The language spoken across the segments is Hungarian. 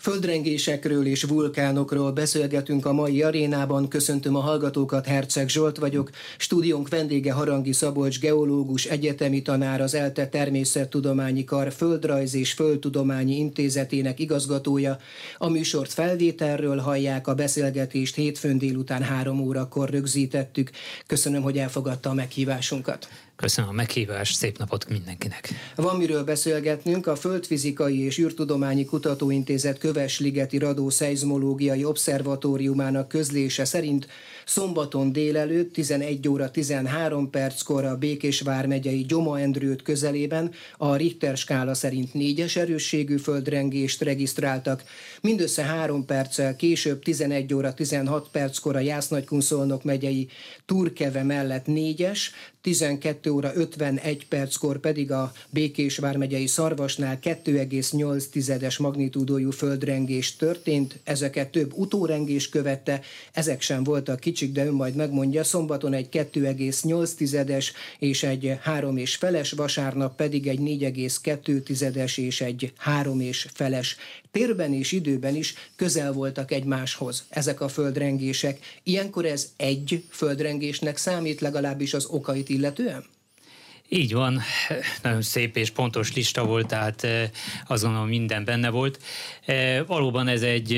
Földrengésekről és vulkánokról beszélgetünk a mai arénában. Köszöntöm a hallgatókat, Herceg Zsolt vagyok. Stúdiónk vendége Harangi Szabolcs, geológus, egyetemi tanár, az ELTE Természettudományi Kar Földrajz és Földtudományi Intézetének igazgatója. A műsort felvételről hallják, a beszélgetést hétfőn délután három órakor rögzítettük. Köszönöm, hogy elfogadta a meghívásunkat. Köszönöm a meghívást, szép napot mindenkinek. Van miről beszélgetnünk, a Földfizikai és űrtudományi Kutatóintézet Kövesligeti Radó Szeizmológiai Obszervatóriumának közlése szerint szombaton délelőtt 11 óra 13 perckor a Békésvár megyei Gyoma Endrőt közelében a Richter skála szerint négyes erősségű földrengést regisztráltak. Mindössze három perccel később 11 óra 16 perckor a Jász-Nagykunszolnok megyei Turkeve mellett négyes, 12 óra 51 perckor pedig a Békés vármegyei Szarvasnál 2,8-es magnitúdójú földrengés történt, ezeket több utórengés követte, ezek sem voltak kicsik, de ön majd megmondja, szombaton egy 2,8-es és egy 3 és feles, vasárnap pedig egy 4,2-es és egy 3 és feles. Térben és időben is közel voltak egymáshoz ezek a földrengések. Ilyenkor ez egy földrengésnek számít, legalábbis az okait illetően? Így van, nagyon szép és pontos lista volt, tehát azt gondolom minden benne volt. Valóban ez egy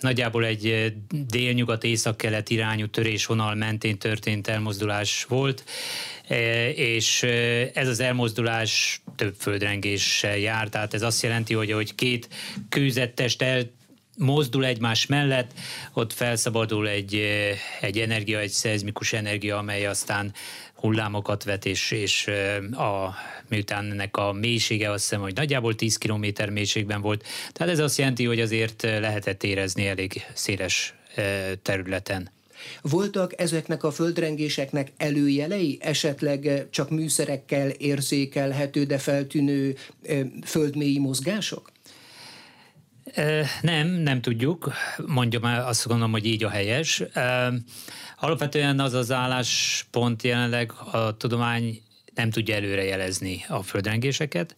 nagyjából egy délnyugat észak-kelet irányú törésvonal mentén történt elmozdulás volt, és ez az elmozdulás több földrengéssel jár, tehát ez azt jelenti, hogy, hogy két kőzettest el mozdul egymás mellett, ott felszabadul egy, egy energia, egy szeizmikus energia, amely aztán hullámokat vet, és, és a, miután ennek a mélysége azt hiszem, hogy nagyjából 10 km mélységben volt. Tehát ez azt jelenti, hogy azért lehetett érezni elég széles területen. Voltak ezeknek a földrengéseknek előjelei, esetleg csak műszerekkel érzékelhető, de feltűnő földmélyi mozgások? Nem, nem tudjuk. Mondjam, azt gondolom, hogy így a helyes. Alapvetően az az álláspont jelenleg a tudomány nem tudja előrejelezni a földrengéseket.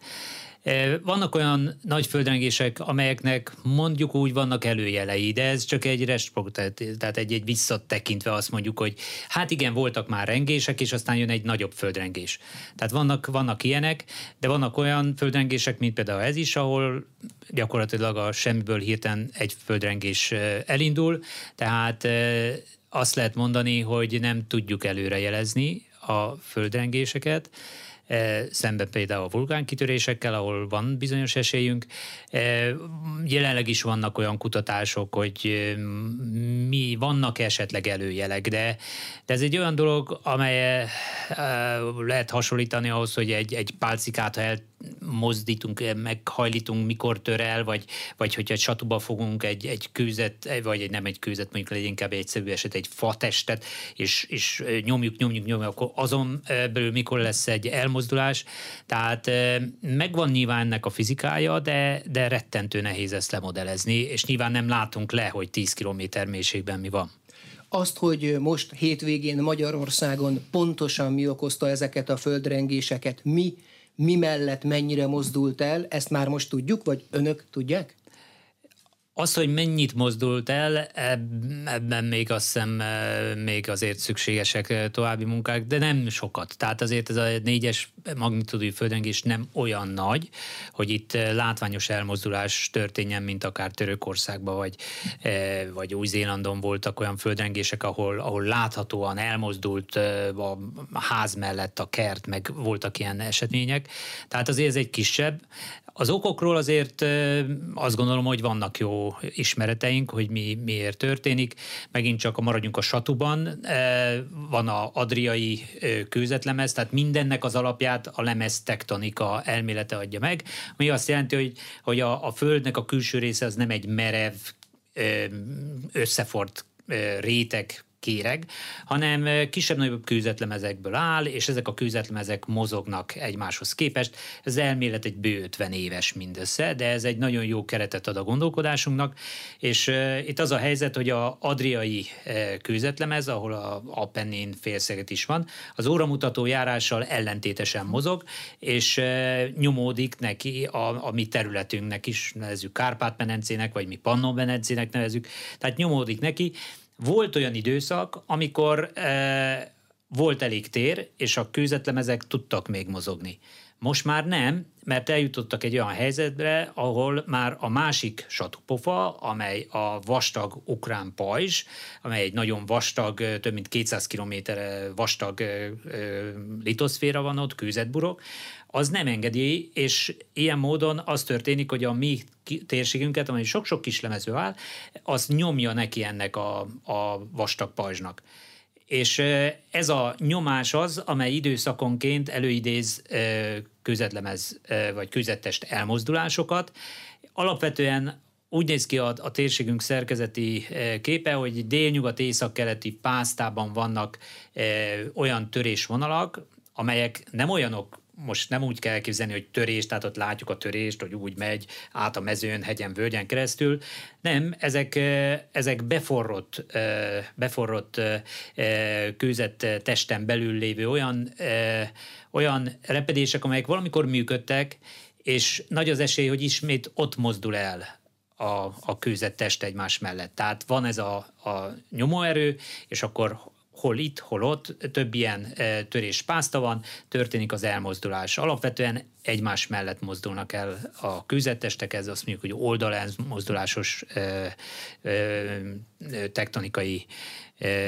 Vannak olyan nagy földrengések, amelyeknek mondjuk úgy vannak előjelei, de ez csak egy restprog, tehát egy, egy visszatekintve azt mondjuk, hogy hát igen, voltak már rengések, és aztán jön egy nagyobb földrengés. Tehát vannak, vannak ilyenek, de vannak olyan földrengések, mint például ez is, ahol gyakorlatilag a semmiből hirtelen egy földrengés elindul, tehát azt lehet mondani, hogy nem tudjuk előrejelezni a földrengéseket, szemben például a vulkánkitörésekkel, ahol van bizonyos esélyünk. E, jelenleg is vannak olyan kutatások, hogy e, mi vannak esetleg előjelek, de, de ez egy olyan dolog, amely lehet hasonlítani ahhoz, hogy egy, egy pálcikát, ha elmozdítunk, meghajlítunk, mikor tör el, vagy, vagy hogyha satuba fogunk egy, egy kőzet, vagy egy nem egy kőzet, mondjuk legyen inkább egy egyszerű eset, egy fatestet, és, és nyomjuk, nyomjuk, nyomjuk, akkor azon belül mikor lesz egy elmozdítás, mozdulás, tehát megvan nyilván ennek a fizikája, de, de rettentő nehéz ezt lemodellezni, és nyilván nem látunk le, hogy 10 km mélységben mi van. Azt, hogy most hétvégén Magyarországon pontosan mi okozta ezeket a földrengéseket, mi, mi mellett mennyire mozdult el, ezt már most tudjuk, vagy önök tudják? Az, hogy mennyit mozdult el, ebben még azt hiszem még azért szükségesek további munkák, de nem sokat. Tehát azért ez a négyes magnitudú földrengés nem olyan nagy, hogy itt látványos elmozdulás történjen, mint akár Törökországban vagy, vagy Új-Zélandon voltak olyan földrengések, ahol, ahol láthatóan elmozdult a ház mellett a kert, meg voltak ilyen események. Tehát azért ez egy kisebb. Az okokról azért azt gondolom, hogy vannak jó ismereteink, hogy mi miért történik. Megint csak a maradjunk a satuban, van a adriai kőzetlemez, tehát mindennek az alapját a lemez tektonika elmélete adja meg, ami azt jelenti, hogy, hogy a, a Földnek a külső része az nem egy merev, összefort réteg kéreg, hanem kisebb-nagyobb kőzetlemezekből áll, és ezek a kőzetlemezek mozognak egymáshoz képest. Ez elmélet egy bő 50 éves mindössze, de ez egy nagyon jó keretet ad a gondolkodásunknak, és uh, itt az a helyzet, hogy a adriai uh, kőzetlemez, ahol a Appennin félszeget is van, az óramutató járással ellentétesen mozog, és uh, nyomódik neki a, a mi területünknek is, nevezzük Kárpát-menencének, vagy mi Pannon-menencének nevezzük, tehát nyomódik neki, volt olyan időszak, amikor e, volt elég tér, és a kőzetlemezek tudtak még mozogni. Most már nem, mert eljutottak egy olyan helyzetre, ahol már a másik satupofa, amely a vastag ukrán pajzs, amely egy nagyon vastag, több mint 200 km vastag litoszféra van ott, kőzetburok, az nem engedi, és ilyen módon az történik, hogy a mi térségünket, amely sok-sok kis lemező áll, az nyomja neki ennek a, a vastag pajzsnak. És ez a nyomás az, amely időszakonként előidéz közetlemez vagy közettest elmozdulásokat. Alapvetően úgy néz ki a, a térségünk szerkezeti képe, hogy délnyugat-észak-keleti pásztában vannak olyan törésvonalak, amelyek nem olyanok most nem úgy kell elképzelni, hogy törés, tehát ott látjuk a törést, hogy úgy megy át a mezőn, hegyen, völgyen keresztül. Nem, ezek, ezek beforrott, beforrott kőzett testen belül lévő olyan, olyan repedések, amelyek valamikor működtek, és nagy az esély, hogy ismét ott mozdul el a, a kőzett test egymás mellett. Tehát van ez a, a nyomóerő, és akkor hol itt, hol ott, több ilyen e, törés pászta van, történik az elmozdulás. Alapvetően egymás mellett mozdulnak el a kőzettestek, ez azt mondjuk, hogy oldalmozdulásos e, e, tektonikai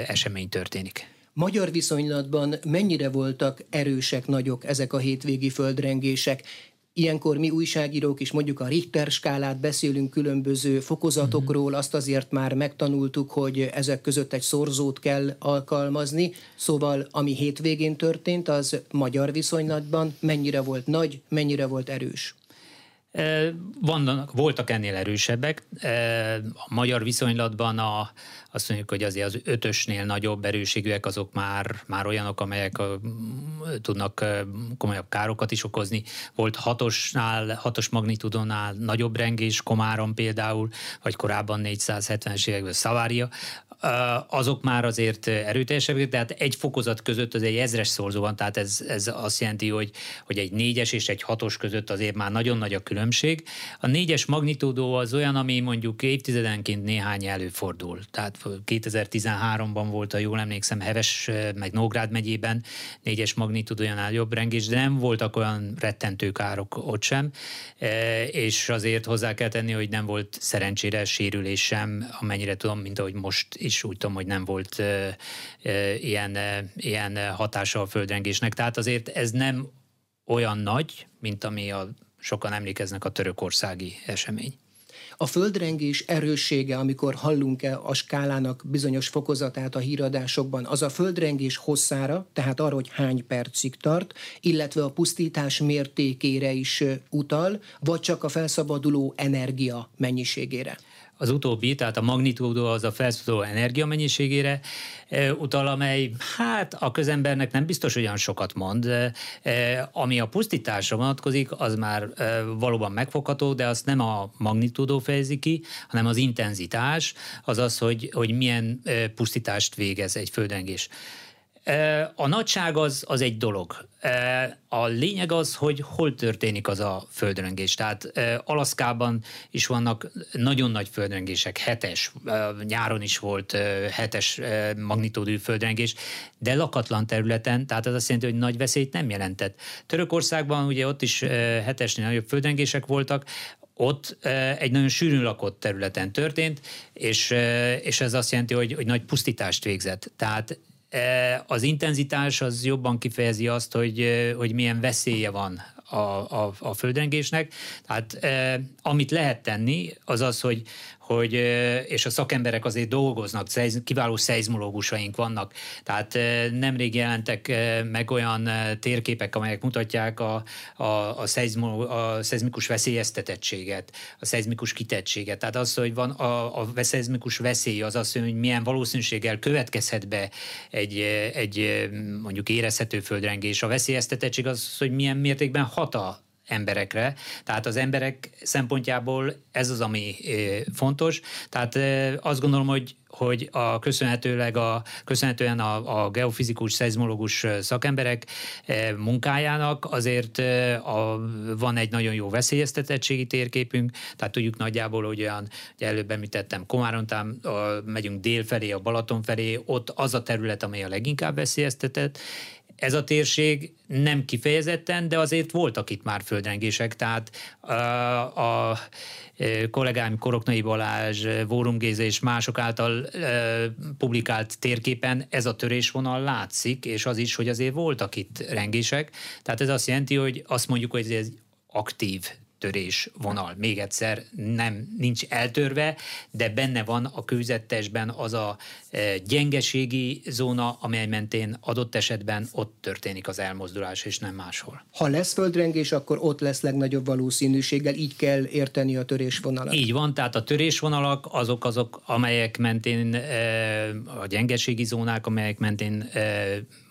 esemény történik. Magyar viszonylatban mennyire voltak erősek, nagyok ezek a hétvégi földrengések? Ilyenkor mi újságírók is mondjuk a Richter skálát beszélünk különböző fokozatokról, mhm. azt azért már megtanultuk, hogy ezek között egy szorzót kell alkalmazni, szóval ami hétvégén történt, az magyar viszonylatban mennyire volt nagy, mennyire volt erős. Vannak, voltak ennél erősebbek. A magyar viszonylatban a, azt mondjuk, hogy azért az ötösnél nagyobb erőségűek azok már, már olyanok, amelyek tudnak komolyabb károkat is okozni. Volt hatosnál, hatos magnitudonál nagyobb rengés, Komáron például, vagy korábban 470-es években Szavária, azok már azért erőteljesebbek, tehát egy fokozat között az egy ezres szorzó van, tehát ez, ez azt jelenti, hogy, hogy egy négyes és egy hatos között azért már nagyon nagy a különbség. A négyes magnitúdó az olyan, ami mondjuk évtizedenként néhány előfordul. Tehát 2013-ban volt, ha jól emlékszem, Heves, meg Nógrád megyében négyes magnitúdójánál jobb rengés, de nem voltak olyan rettentő károk ott sem, és azért hozzá kell tenni, hogy nem volt szerencsére sérülés sem, amennyire tudom, mint ahogy most is is úgy tudom, hogy nem volt ilyen, ilyen hatása a földrengésnek. Tehát azért ez nem olyan nagy, mint ami a sokan emlékeznek a törökországi esemény. A földrengés erőssége, amikor hallunk-e a skálának bizonyos fokozatát a híradásokban, az a földrengés hosszára, tehát arra, hogy hány percig tart, illetve a pusztítás mértékére is utal, vagy csak a felszabaduló energia mennyiségére? Az utóbbi, tehát a magnitúdó az a felszabaduló energia mennyiségére utal, amely hát a közembernek nem biztos olyan sokat mond. Ami a pusztításra vonatkozik, az már valóban megfogható, de azt nem a magnitúdó fejezi ki, hanem az intenzitás, az az, hogy, hogy milyen pusztítást végez egy földrengés. A nagyság az, az egy dolog. A lényeg az, hogy hol történik az a földrengés. Tehát Alaszkában is vannak nagyon nagy földrengések, hetes, nyáron is volt hetes magnitódű földrengés, de lakatlan területen, tehát az azt jelenti, hogy nagy veszélyt nem jelentett. Törökországban ugye ott is hetesnél nagyobb földrengések voltak, ott egy nagyon sűrűn lakott területen történt, és, és ez azt jelenti, hogy, hogy nagy pusztítást végzett. Tehát az intenzitás az jobban kifejezi azt, hogy, hogy milyen veszélye van a, a, a földrengésnek. Tehát eh, amit lehet tenni, az az, hogy, hogy, és a szakemberek azért dolgoznak, kiváló szeizmológusaink vannak, tehát nemrég jelentek meg olyan térképek, amelyek mutatják a, a, a, szeizmo, a szeizmikus veszélyeztetettséget, a szeizmikus kitettséget. Tehát az, hogy van a, a szeizmikus veszély, az az, hogy milyen valószínűséggel következhet be egy, egy mondjuk érezhető földrengés. A veszélyeztetettség az, hogy milyen mértékben hat a emberekre. Tehát az emberek szempontjából ez az, ami fontos. Tehát azt gondolom, hogy hogy a köszönhetőleg a, köszönhetően a, a geofizikus, szeizmológus szakemberek munkájának azért a, van egy nagyon jó veszélyeztetettségi térképünk, tehát tudjuk nagyjából, hogy olyan, hogy előbb említettem, Komárontán megyünk dél felé, a Balaton felé, ott az a terület, amely a leginkább veszélyeztetett, ez a térség nem kifejezetten, de azért voltak itt már földrengések, tehát a, a kollégáim Koroknai Balázs, Vórum Géza és mások által publikált térképen ez a törésvonal látszik, és az is, hogy azért voltak itt rengések. Tehát ez azt jelenti, hogy azt mondjuk, hogy ez aktív törés vonal. Még egyszer nem nincs eltörve, de benne van a kőzettesben az a e, gyengeségi zóna, amely mentén adott esetben ott történik az elmozdulás, és nem máshol. Ha lesz földrengés, akkor ott lesz legnagyobb valószínűséggel, így kell érteni a törésvonalat. Így van, tehát a törésvonalak azok azok, amelyek mentén e, a gyengeségi zónák, amelyek mentén e,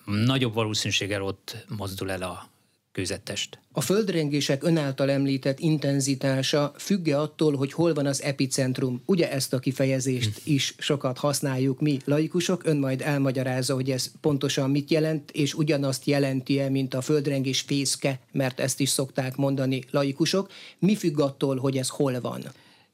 nagyobb valószínűséggel ott mozdul el a kőzettest. A földrengések önáltal említett intenzitása függe attól, hogy hol van az epicentrum. Ugye ezt a kifejezést hm. is sokat használjuk mi laikusok, ön majd elmagyarázza, hogy ez pontosan mit jelent, és ugyanazt jelenti-e, mint a földrengés fészke, mert ezt is szokták mondani laikusok. Mi függ attól, hogy ez hol van?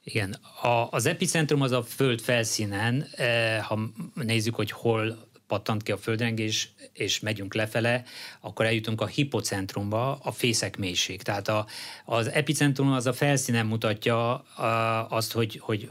Igen, a, az epicentrum az a föld felszínen, eh, ha nézzük, hogy hol pattant ki a földrengés, és megyünk lefele, akkor eljutunk a hipocentrumba, a fészek mélység. Tehát a, az epicentrum az a felszínen mutatja a, azt, hogy, hogy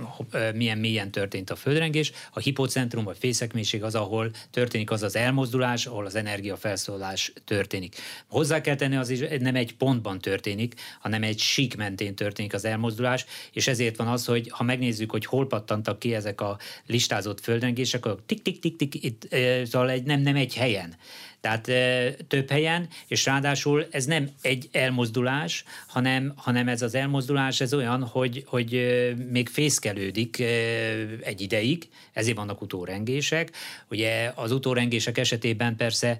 milyen mélyen történt a földrengés, a hipocentrum, a fészek mélység az, ahol történik az az elmozdulás, ahol az energiafelszólás történik. Hozzá kell tenni, az is nem egy pontban történik, hanem egy sík mentén történik az elmozdulás, és ezért van az, hogy ha megnézzük, hogy hol pattantak ki ezek a listázott földrengések, akkor tik-tik-tik-tik itt szóval egy, nem, nem egy helyen. Tehát több helyen, és ráadásul ez nem egy elmozdulás, hanem, hanem ez az elmozdulás ez olyan, hogy, hogy még fészkelődik egy ideig, ezért vannak utórengések. Ugye az utórengések esetében persze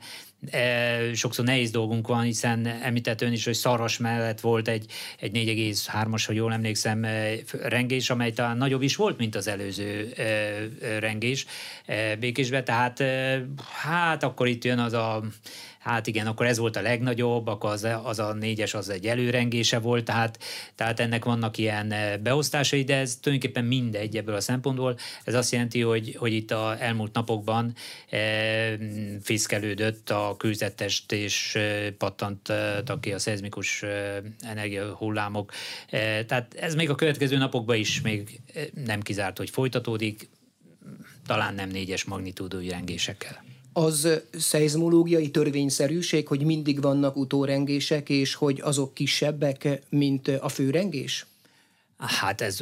sokszor nehéz dolgunk van, hiszen említett ön is, hogy Szaras mellett volt egy, egy 4,3-as, ha jól emlékszem, e, rengés, amely talán nagyobb is volt, mint az előző e, rengés. Békésbe, tehát hát akkor itt jön az a hát igen, akkor ez volt a legnagyobb, akkor az, az a négyes az egy előrengése volt, tehát, tehát ennek vannak ilyen eh, beosztásai, de ez tulajdonképpen mindegy ebből a szempontból. Ez azt jelenti, hogy, hogy itt a elmúlt napokban e, fészkelődött a kőzetest, és e, pattantak ki a szezmikus e, energiahullámok. E, tehát ez még a következő napokban is még nem kizárt, hogy folytatódik, talán nem négyes magnitúdú rengésekkel az szeizmológiai törvényszerűség, hogy mindig vannak utórengések, és hogy azok kisebbek, mint a főrengés? Hát ez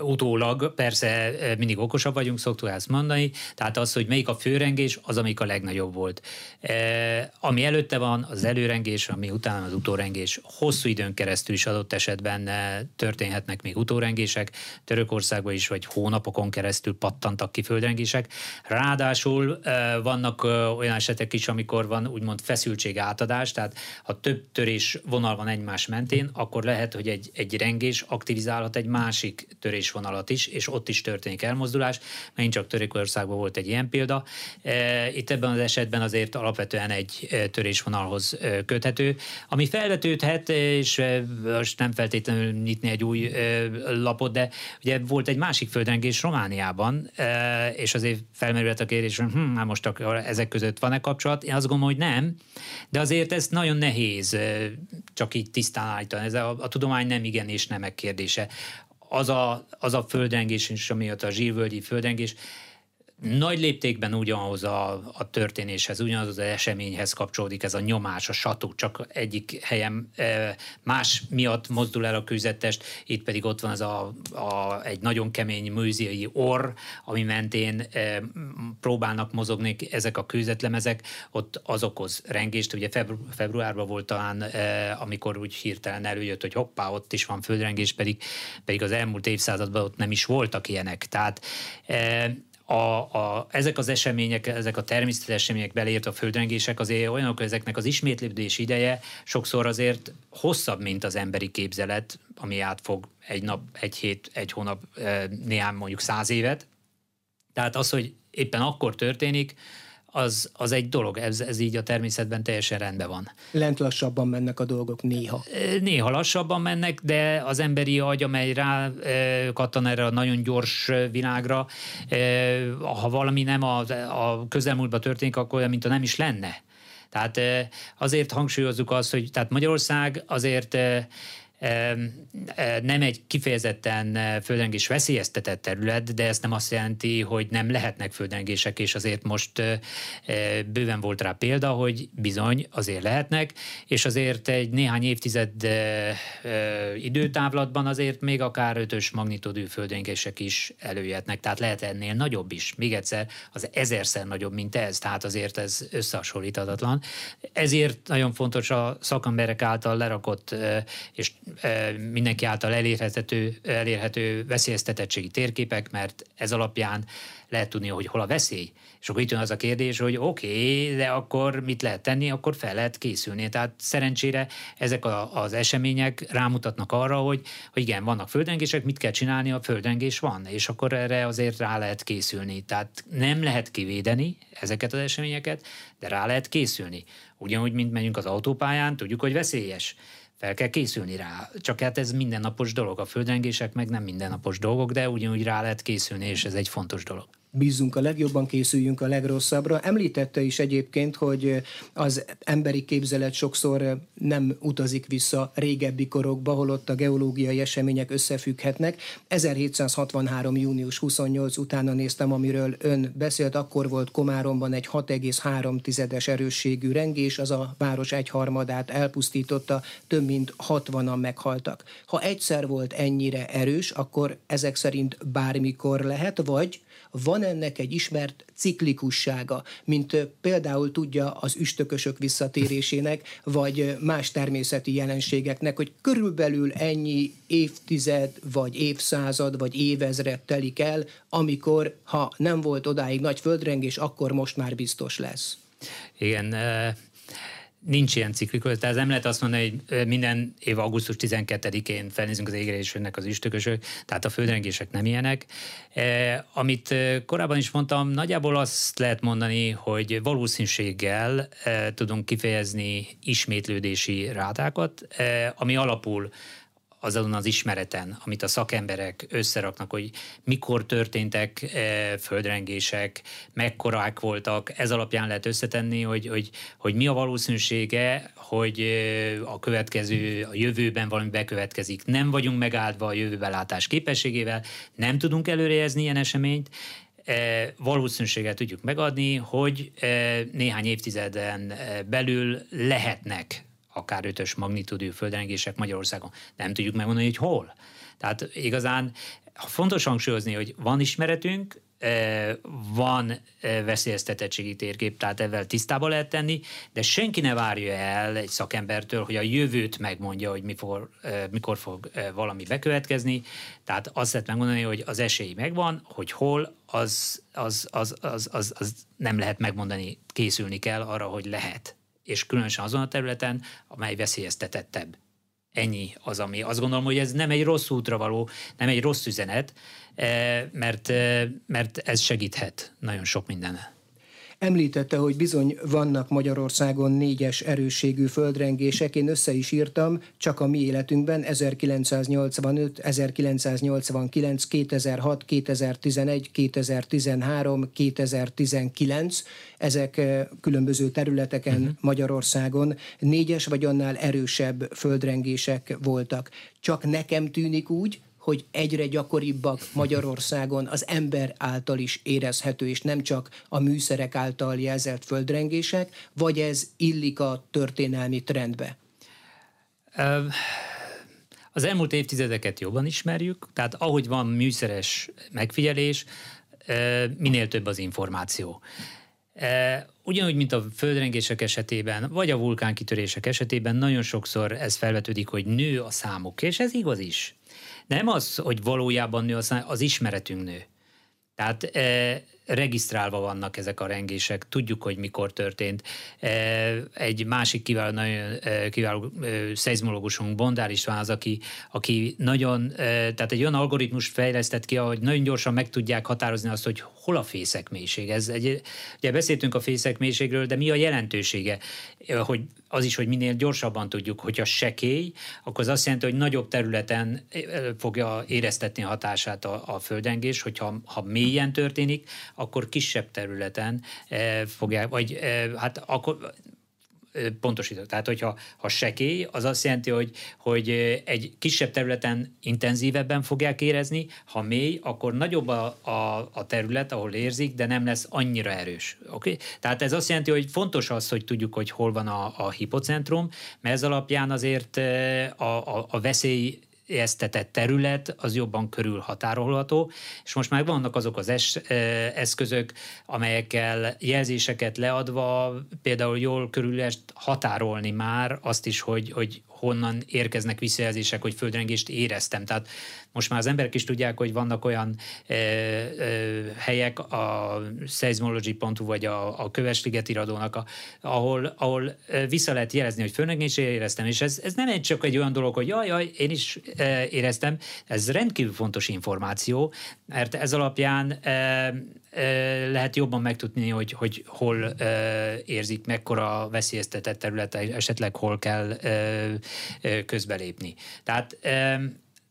utólag persze eh, mindig okosabb vagyunk, szoktuk ezt mondani, tehát az, hogy melyik a főrengés, az, amik a legnagyobb volt. E, ami előtte van, az előrengés, ami utána az utórengés, hosszú időn keresztül is adott esetben eh, történhetnek még utórengések, Törökországban is, vagy hónapokon keresztül pattantak ki földrengések. Ráadásul e, vannak olyan esetek is, amikor van úgymond feszültség átadás, tehát ha több törés vonal van egymás mentén, akkor lehet, hogy egy, egy rengés aktivizál találhat egy másik törésvonalat is, és ott is történik elmozdulás. Megint csak Törökországban volt egy ilyen példa. E, itt ebben az esetben azért alapvetően egy e, törésvonalhoz e, köthető, ami felvetődhet, és most nem feltétlenül nyitni egy új lapot, de ugye volt egy másik földrengés Romániában, és azért felmerült a kérdés, hogy hm, hát most ezek között van-e kapcsolat? Én azt gondolom, hogy nem, de azért ez nagyon nehéz csak így tisztán állítani. Ez a, a tudomány nem igen és nemek kérdése az a, az a földrengés is, ami a zsírvölgyi földrengés, nagy léptékben ugyanhoz a, a történéshez, ugyanaz az eseményhez kapcsolódik ez a nyomás, a satú, csak egyik helyen e, más miatt mozdul el a kőzettest, itt pedig ott van ez a, a, egy nagyon kemény műziai orr, ami mentén e, próbálnak mozogni ezek a kőzetlemezek, ott az okoz rengést, ugye febru, februárban volt talán, e, amikor úgy hirtelen előjött, hogy hoppá, ott is van földrengés, pedig, pedig az elmúlt évszázadban ott nem is voltak ilyenek. Tehát a, a, ezek az események, ezek a természeti események beleért a földrengések azért olyanok, hogy ezeknek az ismétlődés ideje sokszor azért hosszabb, mint az emberi képzelet, ami átfog egy nap, egy hét, egy hónap, néhány mondjuk száz évet. Tehát az, hogy éppen akkor történik, az, az egy dolog, ez, ez így a természetben teljesen rendben van. Lent lassabban mennek a dolgok néha. Néha lassabban mennek, de az emberi agy, amely rá kattan erre a nagyon gyors világra, ha valami nem a, a közelmúltban történik, akkor olyan, mint a nem is lenne. Tehát azért hangsúlyozzuk azt, hogy tehát Magyarország azért nem egy kifejezetten földrengés veszélyeztetett terület, de ez nem azt jelenti, hogy nem lehetnek földrengések, és azért most bőven volt rá példa, hogy bizony azért lehetnek, és azért egy néhány évtized időtávlatban azért még akár ötös magnitudú földrengések is előjöhetnek, tehát lehet ennél nagyobb is. Még egyszer, az ezerszer nagyobb, mint ez, tehát azért ez összehasonlíthatatlan. Ezért nagyon fontos a szakemberek által lerakott és mindenki által elérhető, elérhető veszélyeztetettségi térképek, mert ez alapján lehet tudni, hogy hol a veszély. És akkor itt jön az a kérdés, hogy oké, okay, de akkor mit lehet tenni, akkor fel lehet készülni. Tehát szerencsére ezek a, az események rámutatnak arra, hogy, hogy igen, vannak földrengések, mit kell csinálni, a földrengés van, és akkor erre azért rá lehet készülni. Tehát nem lehet kivédeni ezeket az eseményeket, de rá lehet készülni. Ugyanúgy, mint megyünk az autópályán, tudjuk, hogy veszélyes fel kell készülni rá. Csak hát ez mindennapos dolog. A földrengések meg nem mindennapos dolgok, de ugyanúgy rá lehet készülni, és ez egy fontos dolog bízunk a legjobban, készüljünk a legrosszabbra. Említette is egyébként, hogy az emberi képzelet sokszor nem utazik vissza régebbi korokba, holott a geológiai események összefügghetnek. 1763. június 28 utána néztem, amiről ön beszélt, akkor volt Komáromban egy 6,3-es erősségű rengés, az a város egyharmadát elpusztította, több mint 60-an meghaltak. Ha egyszer volt ennyire erős, akkor ezek szerint bármikor lehet, vagy van ennek egy ismert ciklikussága, mint például tudja az üstökösök visszatérésének, vagy más természeti jelenségeknek, hogy körülbelül ennyi évtized, vagy évszázad, vagy évezred telik el, amikor, ha nem volt odáig nagy földrengés, akkor most már biztos lesz. Igen, nincs ilyen ciklikus, tehát nem lehet azt mondani, hogy minden év augusztus 12-én felnézünk az égre és jönnek az üstökösök, tehát a földrengések nem ilyenek. E, amit korábban is mondtam, nagyjából azt lehet mondani, hogy valószínűséggel e, tudunk kifejezni ismétlődési rátákat, e, ami alapul azon az ismereten, amit a szakemberek összeraknak, hogy mikor történtek e, földrengések, mekkorák voltak, ez alapján lehet összetenni, hogy, hogy, hogy mi a valószínűsége, hogy e, a következő, a jövőben valami bekövetkezik. Nem vagyunk megáldva a jövőbelátás képességével, nem tudunk előrejezni ilyen eseményt, e, tudjuk megadni, hogy néhány évtizeden belül lehetnek akár ötös magnitúdú földrengések Magyarországon. Nem tudjuk megmondani, hogy hol. Tehát igazán fontos hangsúlyozni, hogy van ismeretünk, e, van e, veszélyeztetettségi térkép, tehát ezzel tisztába lehet tenni, de senki ne várja el egy szakembertől, hogy a jövőt megmondja, hogy mikor, e, mikor fog valami bekövetkezni. Tehát azt lehet megmondani, hogy az esély megvan, hogy hol, az, az, az, az, az, az nem lehet megmondani, készülni kell arra, hogy lehet és különösen azon a területen, amely veszélyeztetettebb. Ennyi az, ami azt gondolom, hogy ez nem egy rossz útra való, nem egy rossz üzenet, eh, mert, eh, mert ez segíthet nagyon sok mindenen. Említette, hogy bizony vannak Magyarországon négyes erősségű földrengések, én össze is írtam, csak a mi életünkben 1985, 1989, 2006, 2011, 2013, 2019, ezek eh, különböző területeken uh-huh. Magyarországon négyes vagy annál erősebb földrengések voltak. Csak nekem tűnik úgy, hogy egyre gyakoribbak Magyarországon az ember által is érezhető, és nem csak a műszerek által jelzett földrengések, vagy ez illik a történelmi trendbe? Az elmúlt évtizedeket jobban ismerjük, tehát ahogy van műszeres megfigyelés, minél több az információ. Ugyanúgy, mint a földrengések esetében, vagy a vulkánkitörések esetében nagyon sokszor ez felvetődik, hogy nő a számuk, és ez igaz is. Nem az, hogy valójában nő a számuk, az ismeretünk nő. Tehát regisztrálva vannak ezek a rengések, tudjuk, hogy mikor történt. E, egy másik kiváló, nagyon e, kiváló e, szeizmológusunk, Bondár István az, aki, aki nagyon, tehát egy olyan algoritmus fejlesztett ki, hogy nagyon gyorsan meg tudják határozni azt, hogy hol a fészek mélység. Ez egy, ugye beszéltünk a fészek mélységről, de mi a jelentősége? Hogy az is, hogy minél gyorsabban tudjuk, hogyha sekély, akkor az azt jelenti, hogy nagyobb területen fogja éreztetni hatását a, a földrengés, hogyha ha mélyen történik, akkor kisebb területen eh, fogják, vagy eh, hát akkor pontosítok. Tehát, hogyha ha sekély, az azt jelenti, hogy, hogy egy kisebb területen intenzívebben fogják érezni, ha mély, akkor nagyobb a, a, a terület, ahol érzik, de nem lesz annyira erős. Okay? Tehát ez azt jelenti, hogy fontos az, hogy tudjuk, hogy hol van a, a hipocentrum, mert ez alapján azért a, a, a veszély esztetett terület az jobban körülhatárolható, és most már vannak azok az es, eszközök, amelyekkel jelzéseket leadva például jól körül határolni már azt is, hogy, hogy honnan érkeznek visszajelzések, hogy földrengést éreztem. Tehát most már az emberek is tudják, hogy vannak olyan e, e, helyek, a seismology.hu vagy a, a Kövesliget iradónak, a, ahol, ahol vissza lehet jelezni, hogy földrengést éreztem, és ez, ez nem egy csak egy olyan dolog, hogy jaj, jaj, én is éreztem, ez rendkívül fontos információ, mert ez alapján lehet jobban megtudni, hogy, hogy hol érzik, mekkora veszélyeztetett terület, esetleg hol kell közbelépni. Tehát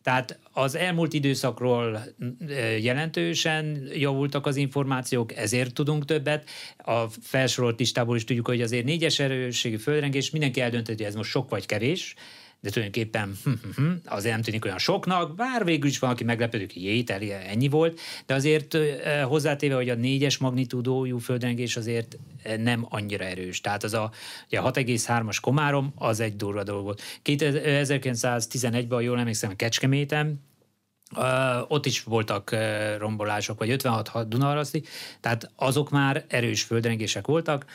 tehát az elmúlt időszakról jelentősen javultak az információk, ezért tudunk többet. A felsorolt listából is tudjuk, hogy azért négyes erősségű földrengés, mindenki eldöntött, hogy ez most sok vagy kevés, de tulajdonképpen hm, hm, hm, azért nem tűnik olyan soknak, bár végül is van, aki meglepődik, jé, ennyi volt, de azért hozzátéve, hogy a négyes magnitúdójú földrengés azért nem annyira erős. Tehát az a, a 6,3-as komárom, az egy durva dolog volt. 1911-ben, jól emlékszem, Kecskeméten, Uh, ott is voltak uh, rombolások, vagy 56 Dunaraszti, tehát azok már erős földrengések voltak.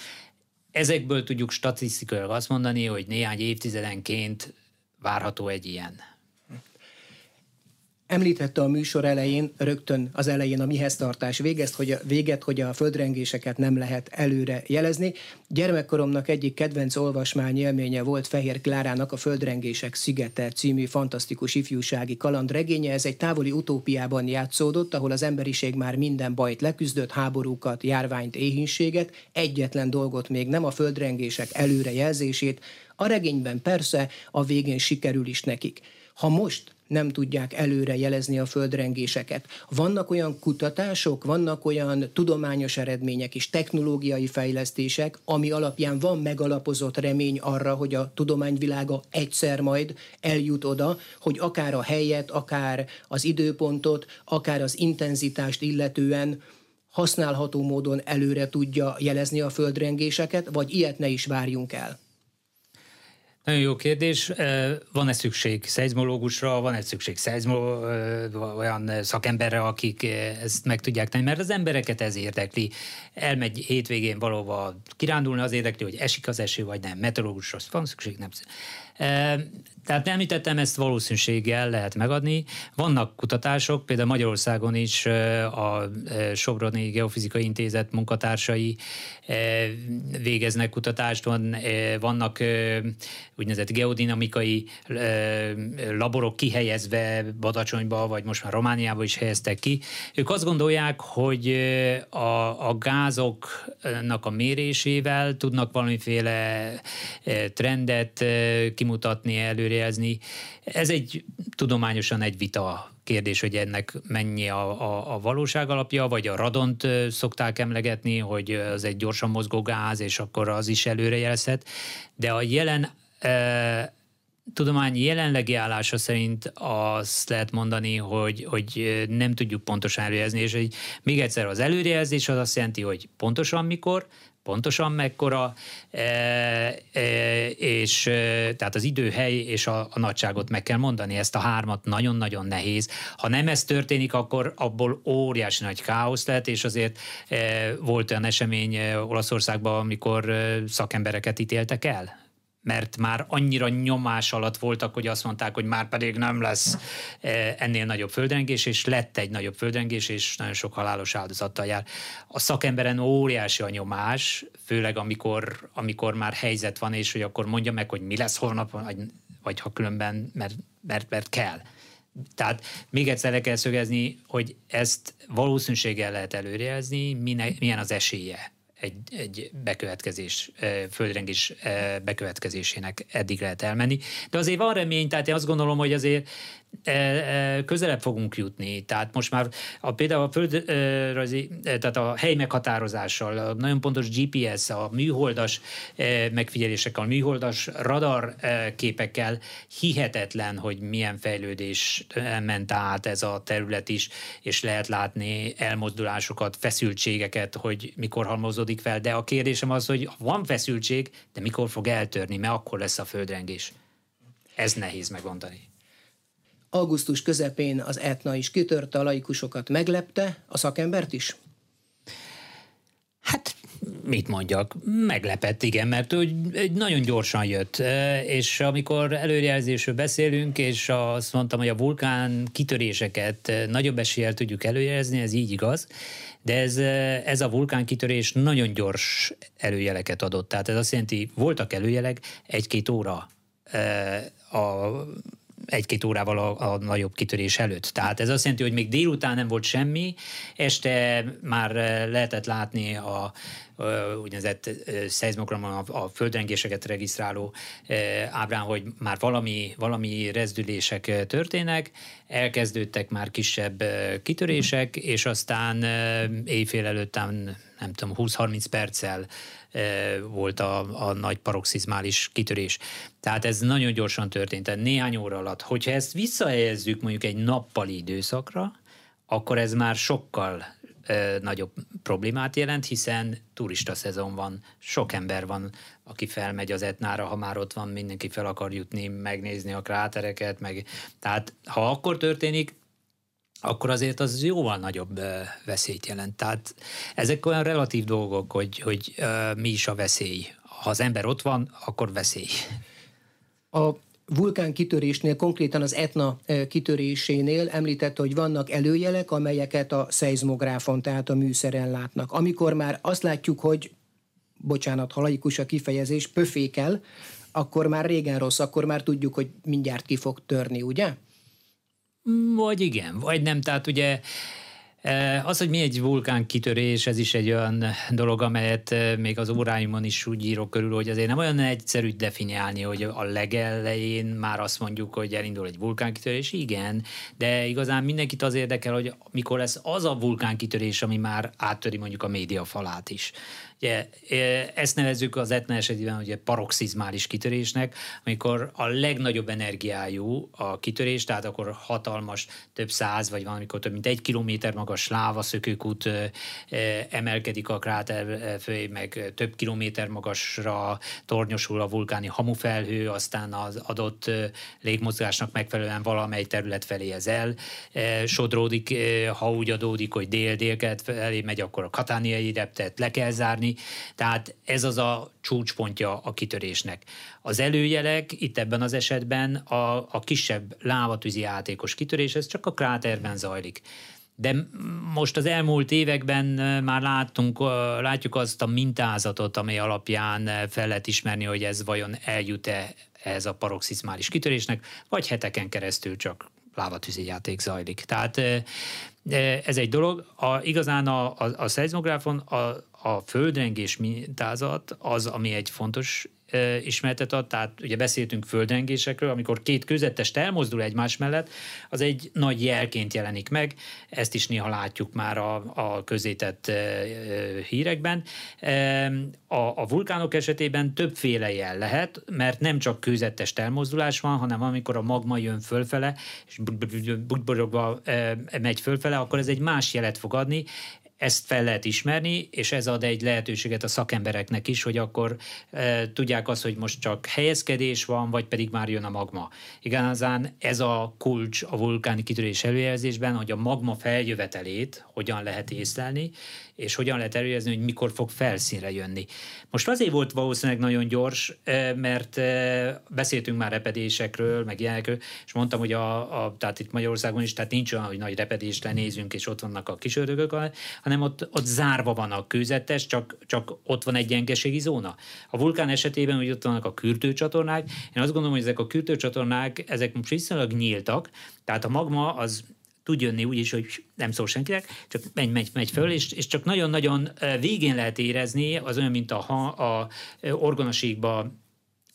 Ezekből tudjuk statisztikailag azt mondani, hogy néhány évtizedenként várható egy ilyen? Említette a műsor elején, rögtön az elején a mihez tartás végezt, hogy a, véget, hogy a földrengéseket nem lehet előre jelezni. Gyermekkoromnak egyik kedvenc olvasmány élménye volt Fehér Klárának a Földrengések szigete című fantasztikus ifjúsági kalandregénye. Ez egy távoli utópiában játszódott, ahol az emberiség már minden bajt leküzdött, háborúkat, járványt, éhínséget, egyetlen dolgot még nem a földrengések előrejelzését, a regényben persze a végén sikerül is nekik. Ha most nem tudják előre jelezni a földrengéseket. Vannak olyan kutatások, vannak olyan tudományos eredmények és technológiai fejlesztések, ami alapján van megalapozott remény arra, hogy a tudományvilága egyszer majd eljut oda, hogy akár a helyet, akár az időpontot, akár az intenzitást illetően használható módon előre tudja jelezni a földrengéseket, vagy ilyet ne is várjunk el. Nagyon jó kérdés. Van-e szükség szeizmológusra, van-e szükség szeizmo, olyan szakemberre, akik ezt meg tudják tenni, mert az embereket ez érdekli. Elmegy hétvégén valóban kirándulni, az érdekli, hogy esik az eső, vagy nem. Meteorológusra van szükség, nem. Tehát említettem, ezt valószínűséggel lehet megadni. Vannak kutatások, például Magyarországon is a Sobroni Geofizikai Intézet munkatársai végeznek kutatást, van, vannak úgynevezett geodinamikai laborok kihelyezve Badacsonyba, vagy most már Romániába is helyeztek ki. Ők azt gondolják, hogy a, a gázoknak a mérésével tudnak valamiféle trendet kimutatni, előrejelzni. Ez egy tudományosan egy vita kérdés, hogy ennek mennyi a, a, a valóság alapja, vagy a radont szokták emlegetni, hogy az egy gyorsan mozgó gáz, és akkor az is előrejelzhet. De a jelen tudományi jelenlegi állása szerint azt lehet mondani, hogy, hogy nem tudjuk pontosan előrejelzni, és egy, még egyszer az előrejelzés az azt jelenti, hogy pontosan mikor, pontosan mekkora, e, e, és e, tehát az időhely és a, a nagyságot meg kell mondani. Ezt a hármat nagyon-nagyon nehéz. Ha nem ez történik, akkor abból óriási nagy káosz lehet, és azért volt olyan esemény Olaszországban, amikor szakembereket ítéltek el mert már annyira nyomás alatt voltak, hogy azt mondták, hogy már pedig nem lesz eh, ennél nagyobb földrengés, és lett egy nagyobb földrengés, és nagyon sok halálos áldozattal jár. A szakemberen óriási a nyomás, főleg amikor, amikor már helyzet van, és hogy akkor mondja meg, hogy mi lesz holnap, vagy, vagy ha különben, mert, mert, mert kell. Tehát még egyszer le kell szögezni, hogy ezt valószínűséggel lehet előrejelzni, milyen az esélye egy, egy bekövetkezés, földrengés bekövetkezésének eddig lehet elmenni. De azért van remény, tehát én azt gondolom, hogy azért közelebb fogunk jutni. Tehát most már a, például a földrajzi, e, tehát a hely meghatározással, a nagyon pontos GPS, a műholdas megfigyelésekkel, a műholdas radar képekkel hihetetlen, hogy milyen fejlődés ment át ez a terület is, és lehet látni elmozdulásokat, feszültségeket, hogy mikor halmozódik fel. De a kérdésem az, hogy van feszültség, de mikor fog eltörni, mert akkor lesz a földrengés. Ez nehéz megmondani. Augusztus közepén az etna is kitörte, a laikusokat meglepte, a szakembert is? Hát mit mondjak, meglepett, igen, mert hogy nagyon gyorsan jött, és amikor előrejelzésről beszélünk, és azt mondtam, hogy a vulkán kitöréseket nagyobb eséllyel tudjuk előjelezni, ez így igaz, de ez, ez a vulkán kitörés nagyon gyors előjeleket adott. Tehát ez azt jelenti, voltak előjelek egy-két óra a egy-két órával a, a nagyobb kitörés előtt. Tehát ez azt jelenti, hogy még délután nem volt semmi, este már lehetett látni a, úgynevezett szeizmogramon a, a földrengéseket regisztráló ábrán, hogy már valami, valami rezdülések történnek, elkezdődtek már kisebb kitörések, és aztán éjfél előttán nem tudom, 20-30 perccel volt a, a nagy paroxizmális kitörés. Tehát ez nagyon gyorsan történt, tehát néhány óra alatt. Hogyha ezt visszahelyezzük mondjuk egy nappali időszakra, akkor ez már sokkal nagyobb problémát jelent, hiszen turista szezon van, sok ember van, aki felmegy az Etnára, ha már ott van, mindenki fel akar jutni, megnézni a krátereket, meg... tehát ha akkor történik, akkor azért az jóval nagyobb veszélyt jelent. Tehát ezek olyan relatív dolgok, hogy, hogy mi is a veszély. Ha az ember ott van, akkor veszély. A vulkán kitörésnél, konkrétan az Etna kitörésénél említette, hogy vannak előjelek, amelyeket a szeizmográfon, tehát a műszeren látnak. Amikor már azt látjuk, hogy bocsánat, ha a kifejezés, pöfékel, akkor már régen rossz, akkor már tudjuk, hogy mindjárt ki fog törni, ugye? Vagy igen, vagy nem. Tehát ugye e, az, hogy mi egy vulkán kitörés, ez is egy olyan dolog, amelyet e, még az óráimon is úgy írok körül, hogy azért nem olyan egyszerű definiálni, hogy a legelején már azt mondjuk, hogy elindul egy vulkánkitörés, igen, de igazán mindenkit az érdekel, hogy mikor lesz az a vulkánkitörés, ami már áttöri mondjuk a média falát is. Ugye, ezt nevezzük az etna esetében ugye paroxizmális kitörésnek, amikor a legnagyobb energiájú a kitörés, tehát akkor hatalmas, több száz, vagy valamikor több mint egy kilométer magas láva szökőkút emelkedik a kráter fölé, meg több kilométer magasra tornyosul a vulkáni hamufelhő, aztán az adott légmozgásnak megfelelően valamely terület felé ez el sodródik, ha úgy adódik, hogy dél-dél felé megy, akkor a katániai reptet le kell zárni, tehát ez az a csúcspontja a kitörésnek. Az előjelek itt ebben az esetben a, a kisebb lávatűzi játékos kitörés, ez csak a kráterben zajlik. De most az elmúlt években már láttunk, látjuk azt a mintázatot, amely alapján fel lehet ismerni, hogy ez vajon eljut-e ez a paroxizmális kitörésnek, vagy heteken keresztül csak lávatűzi játék zajlik. Tehát ez egy dolog. A, igazán a, a, a szeizmográfon a, a földrengés mintázat az, ami egy fontos ismertet ad, tehát ugye beszéltünk földrengésekről, amikor két kőzettest elmozdul egymás mellett, az egy nagy jelként jelenik meg, ezt is néha látjuk már a, a közétett hírekben. A, a vulkánok esetében többféle jel lehet, mert nem csak kőzettest elmozdulás van, hanem amikor a magma jön fölfele, és bugborogva megy fölfele, akkor ez egy más jelet fog adni, ezt fel lehet ismerni, és ez ad egy lehetőséget a szakembereknek is, hogy akkor e, tudják azt, hogy most csak helyezkedés van, vagy pedig már jön a magma. Igazán ez a kulcs a vulkáni kitörés előjelzésben, hogy a magma feljövetelét hogyan lehet észlelni, és hogyan lehet előrezni, hogy mikor fog felszínre jönni. Most azért volt valószínűleg nagyon gyors, e, mert e, beszéltünk már repedésekről, meg ilyenekről, és mondtam, hogy a, a, tehát itt Magyarországon is, tehát nincs olyan, hogy nagy repedést lenézünk, és ott vannak a kisördögök, hanem ott, ott zárva van a kőzetes, csak, csak ott van egy gyengeségi zóna. A vulkán esetében, hogy ott vannak a kürtőcsatornák, én azt gondolom, hogy ezek a kürtőcsatornák, ezek most viszonylag nyíltak, tehát a magma az tud jönni úgy is, hogy nem szól senkinek, csak megy, megy, megy föl, és, és csak nagyon-nagyon végén lehet érezni, az olyan, mint a, a, a orgonasíkba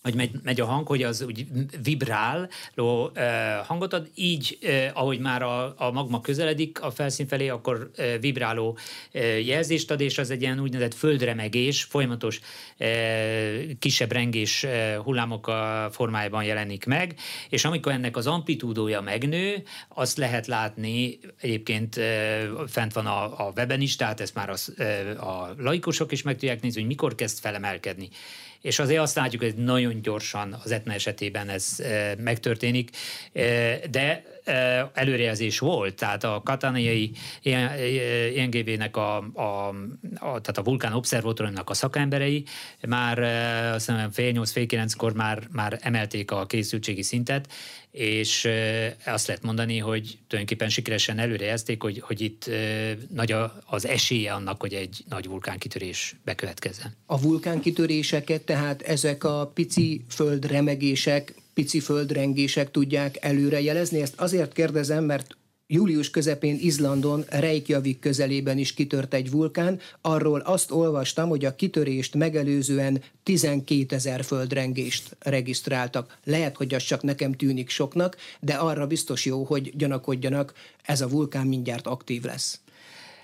hogy megy, megy a hang, hogy az úgy vibráló uh, hangot ad, így, uh, ahogy már a, a magma közeledik a felszín felé, akkor uh, vibráló uh, jelzést ad, és az egy ilyen úgynevezett földremegés, folyamatos uh, kisebb rengés uh, hullámok a formájában jelenik meg, és amikor ennek az amplitúdója megnő, azt lehet látni, egyébként uh, fent van a, a weben is, tehát ezt már az, uh, a laikusok is meg tudják nézni, hogy mikor kezd felemelkedni és azért azt látjuk, hogy nagyon gyorsan az Etna esetében ez megtörténik, de előrejelzés volt, tehát a katániai INGV-nek a, a, a, tehát a vulkán obszervatóriumnak a szakemberei már azt hiszem fél nyolc, fél kilenckor már, már emelték a készültségi szintet, és azt lehet mondani, hogy tulajdonképpen sikeresen előrejelzték, hogy, hogy itt nagy az esélye annak, hogy egy nagy vulkánkitörés bekövetkezzen. A vulkánkitöréseket tehát ezek a pici földremegések pici földrengések tudják előrejelezni. Ezt azért kérdezem, mert Július közepén Izlandon, Reykjavik közelében is kitört egy vulkán. Arról azt olvastam, hogy a kitörést megelőzően 12 ezer földrengést regisztráltak. Lehet, hogy az csak nekem tűnik soknak, de arra biztos jó, hogy gyanakodjanak, ez a vulkán mindjárt aktív lesz.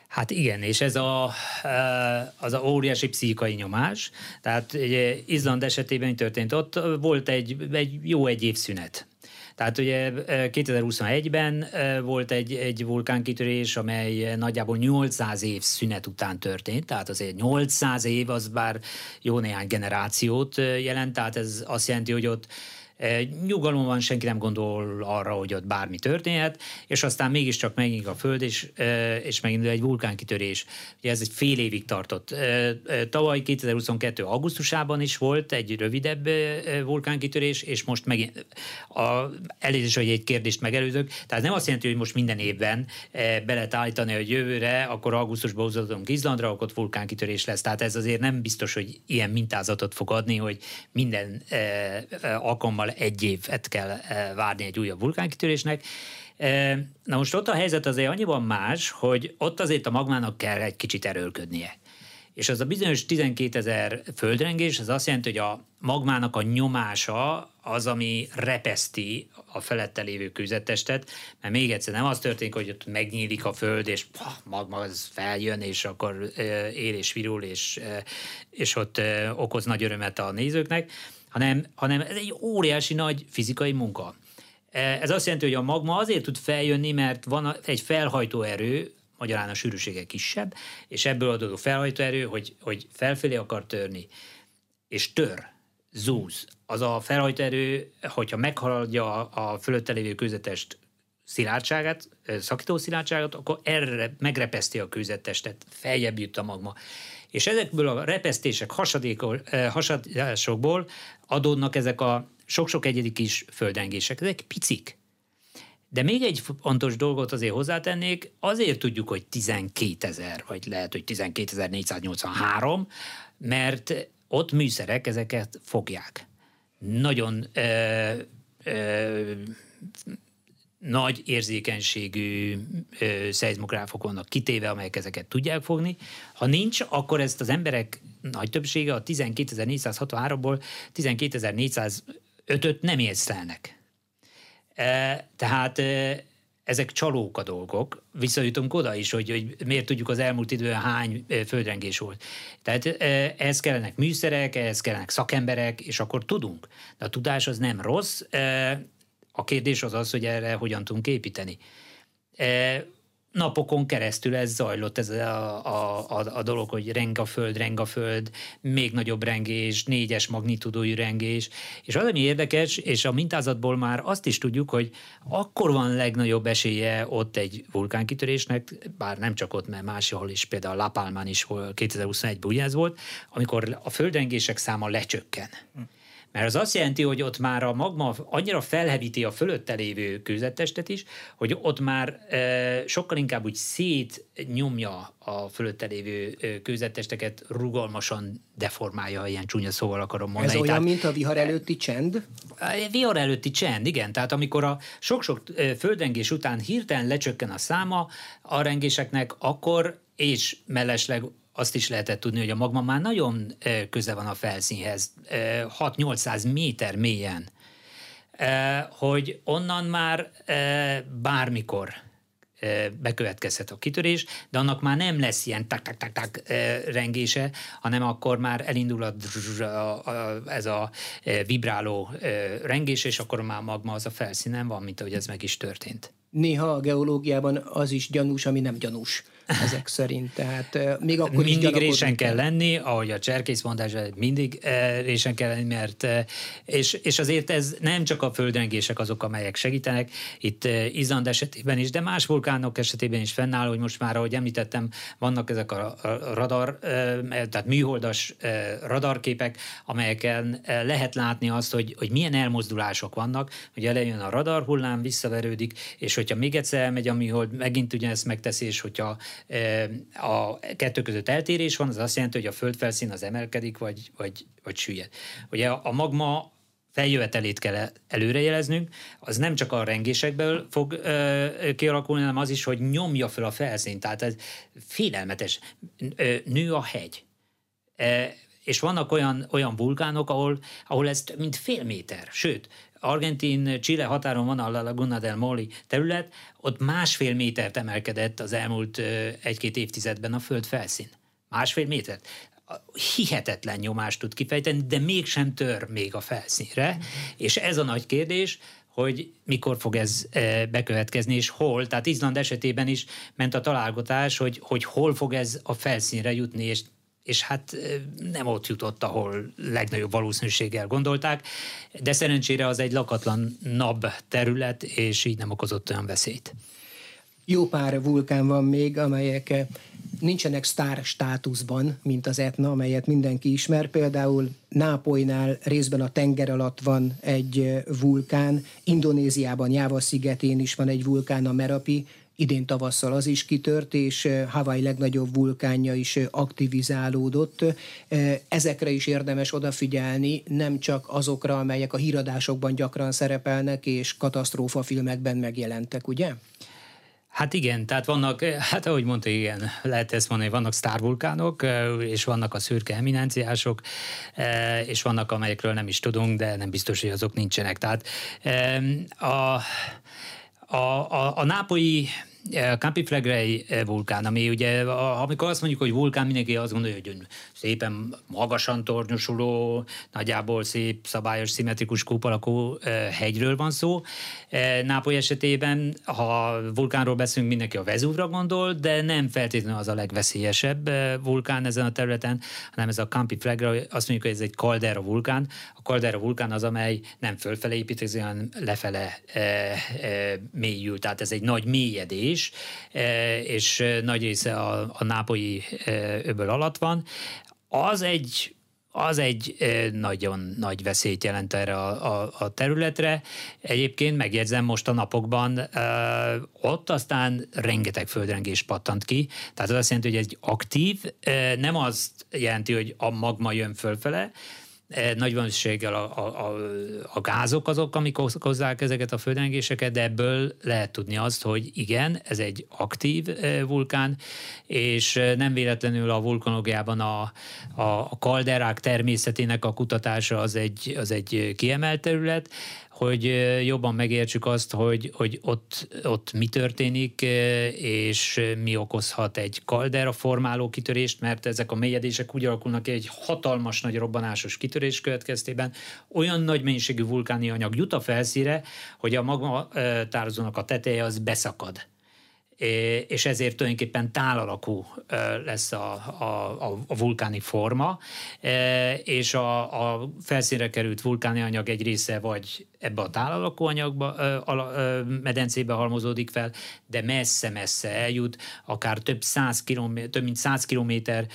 Hát igen, és ez a, e, az a óriási pszichai nyomás. Tehát Izland esetében történt, ott volt egy, egy jó egy év szünet. Tehát ugye 2021-ben e, volt egy, egy vulkánkitörés, amely nagyjából 800 év szünet után történt, tehát azért 800 év az bár jó néhány generációt jelent, tehát ez azt jelenti, hogy ott Nyugalom van, senki nem gondol arra, hogy ott bármi történhet, és aztán mégiscsak megint a föld, és, és megindul egy vulkánkitörés. Ugye ez egy fél évig tartott. Tavaly 2022. augusztusában is volt egy rövidebb vulkánkitörés, és most megint a, elnézést, hogy egy kérdést megelőzök, tehát nem azt jelenti, hogy most minden évben be lehet állítani, hogy jövőre, akkor augusztusban utazunk Izlandra, akkor ott vulkánkitörés lesz. Tehát ez azért nem biztos, hogy ilyen mintázatot fog adni, hogy minden alkalommal egy évet kell eh, várni egy újabb vulkánkitörésnek. Eh, na most ott a helyzet azért annyiban más, hogy ott azért a magmának kell egy kicsit erőlködnie. És az a bizonyos 12 ezer földrengés, az azt jelenti, hogy a magmának a nyomása az, ami repeszti a felette lévő kőzettestet, mert még egyszer nem az történik, hogy ott megnyílik a föld, és pah, magma az feljön, és akkor él és virul, és, és ott okoz nagy örömet a nézőknek, hanem, hanem ez egy óriási nagy fizikai munka. E, ez azt jelenti, hogy a magma azért tud feljönni, mert van egy felhajtó erő, magyarán a sűrűsége kisebb, és ebből adódó felhajtó erő, hogy, hogy felfelé akar törni, és tör, zúz. Az a felhajtó erő, hogyha meghaladja a, a fölötte lévő kőzetest szilárdságát, szakító szilárdságot, akkor erre megrepeszti a kőzetestet, feljebb jut a magma. És ezekből a repesztések, hasadásokból adódnak ezek a sok-sok egyedi kis földrengések. Ezek picik. De még egy fontos dolgot azért hozzátennék, azért tudjuk, hogy 12 ezer, vagy lehet, hogy 12.483, mert ott műszerek ezeket fogják. Nagyon ö, ö, nagy érzékenységű ö, szeizmográfok vannak kitéve, amelyek ezeket tudják fogni. Ha nincs, akkor ezt az emberek nagy többsége a 12.463-ból 12.405-öt nem észlelnek. E, tehát e, ezek csalók a dolgok. Visszajutunk oda is, hogy, hogy miért tudjuk az elmúlt időben hány földrengés volt. Tehát ehhez kellenek műszerek, ehhez kellenek szakemberek, és akkor tudunk. De a tudás az nem rossz, a kérdés az az, hogy erre hogyan tudunk építeni napokon keresztül ez zajlott, ez a, a, a, a dolog, hogy reng a föld, reng a föld, még nagyobb rengés, négyes magnitudójú rengés, és az, ami érdekes, és a mintázatból már azt is tudjuk, hogy akkor van legnagyobb esélye ott egy vulkánkitörésnek, bár nem csak ott, mert máshol is, például La Palmán is 2021-ben ugyanez volt, amikor a földrengések száma lecsökken. Hm. Mert az azt jelenti, hogy ott már a magma annyira felhevíti a fölötte lévő kőzettestet is, hogy ott már e, sokkal inkább úgy szétnyomja a fölötte lévő kőzettesteket, rugalmasan deformálja, ilyen csúnya szóval akarom mondani. Ez olyan, Tehát, mint a vihar előtti csend? Vihar előtti csend, igen. Tehát amikor a sok-sok földrengés után hirtelen lecsökken a száma a rengéseknek, akkor és mellesleg azt is lehetett tudni, hogy a magma már nagyon köze van a felszínhez, 6-800 méter mélyen, hogy onnan már bármikor bekövetkezhet a kitörés, de annak már nem lesz ilyen tak-tak-tak-tak rengése, hanem akkor már elindul a, a, a, ez a vibráló rengés, és akkor már magma az a felszínen van, mint ahogy ez meg is történt. Néha a geológiában az is gyanús, ami nem gyanús ezek szerint. Tehát még akkor mindig résen kell lenni, ahogy a cserkész mondás, mindig résen kell lenni, mert és, és azért ez nem csak a földrengések azok, amelyek segítenek, itt Izland esetében is, de más vulkánok esetében is fennáll, hogy most már, ahogy említettem, vannak ezek a radar, tehát műholdas radarképek, amelyeken lehet látni azt, hogy, hogy milyen elmozdulások vannak, hogy elejön a radar hullám, visszaverődik, és hogyha még egyszer elmegy a műhold, megint ugyanezt megteszi, és hogyha a kettő között eltérés van, az azt jelenti, hogy a földfelszín az emelkedik, vagy, vagy, vagy süllyed. Ugye a magma feljövetelét kell előrejeleznünk, az nem csak a rengésekből fog ö, kialakulni, hanem az is, hogy nyomja fel a felszínt. Tehát ez félelmetes. Ö, nő a hegy. E, és vannak olyan, olyan vulkánok, ahol, ahol ez mint fél méter, sőt, Argentin-Chile határon van a Laguna del Moli terület, ott másfél métert emelkedett az elmúlt egy-két évtizedben a föld felszín. Másfél métert hihetetlen nyomást tud kifejteni, de mégsem tör még a felszínre, és ez a nagy kérdés, hogy mikor fog ez bekövetkezni, és hol. Tehát Izland esetében is ment a találgatás, hogy, hogy hol fog ez a felszínre jutni, és és hát nem ott jutott, ahol legnagyobb valószínűséggel gondolták, de szerencsére az egy lakatlan nab terület, és így nem okozott olyan veszélyt. Jó pár vulkán van még, amelyek nincsenek sztár státuszban, mint az Etna, amelyet mindenki ismer. Például Nápolynál részben a tenger alatt van egy vulkán, Indonéziában, Jáva szigetén is van egy vulkán, a Merapi, idén tavasszal az is kitört, és eh, Hawaii legnagyobb vulkánja is eh, aktivizálódott. Eh, ezekre is érdemes odafigyelni, nem csak azokra, amelyek a híradásokban gyakran szerepelnek, és katasztrófafilmekben megjelentek, ugye? Hát igen, tehát vannak, hát ahogy mondta, igen, lehet ezt mondani, vannak sztárvulkánok, és vannak a szürke eminenciások, és vannak, amelyekről nem is tudunk, de nem biztos, hogy azok nincsenek. Tehát a, a, a, a nápolyi Campiflegrei vulkán, ami ugye, amikor azt mondjuk, hogy vulkán, mindenki azt gondolja, hogy szépen magasan tornyosuló, nagyjából szép, szabályos, szimmetrikus kúpalakú hegyről van szó. Nápoly esetében, ha vulkánról beszélünk, mindenki a Vezúvra gondol, de nem feltétlenül az a legveszélyesebb vulkán ezen a területen, hanem ez a Campi Flegra, azt mondjuk, hogy ez egy kaldera vulkán. A kaldera vulkán az, amely nem fölfele építkezik, hanem lefele e, e, mélyül, tehát ez egy nagy mélyedés, e, és nagy része a, a nápolyi öböl alatt van az egy az egy nagyon nagy veszélyt jelent erre a, a, a területre. Egyébként megjegyzem most a napokban, ott aztán rengeteg földrengés pattant ki, tehát az azt jelenti, hogy egy aktív, nem azt jelenti, hogy a magma jön fölfele, nagy valószínűséggel a, a, a, a gázok azok, amik okozzák ezeket a földrengéseket, de ebből lehet tudni azt, hogy igen, ez egy aktív vulkán, és nem véletlenül a vulkanológiában a, a, a kalderák természetének a kutatása az egy, az egy kiemelt terület, hogy jobban megértsük azt, hogy, hogy ott, ott mi történik, és mi okozhat egy kaldera formáló kitörést, mert ezek a mélyedések úgy alakulnak egy hatalmas nagy robbanásos kitörés következtében. Olyan nagy mennyiségű vulkáni anyag jut a felszíre, hogy a magma tározónak a teteje az beszakad és ezért tulajdonképpen tálalakú lesz a, a, a vulkáni forma, és a, a felszínre került vulkáni anyag egy része vagy ebbe a tálalakú anyagba, a medencébe halmozódik fel, de messze-messze eljut, akár több, száz kilométer, több mint száz kilométer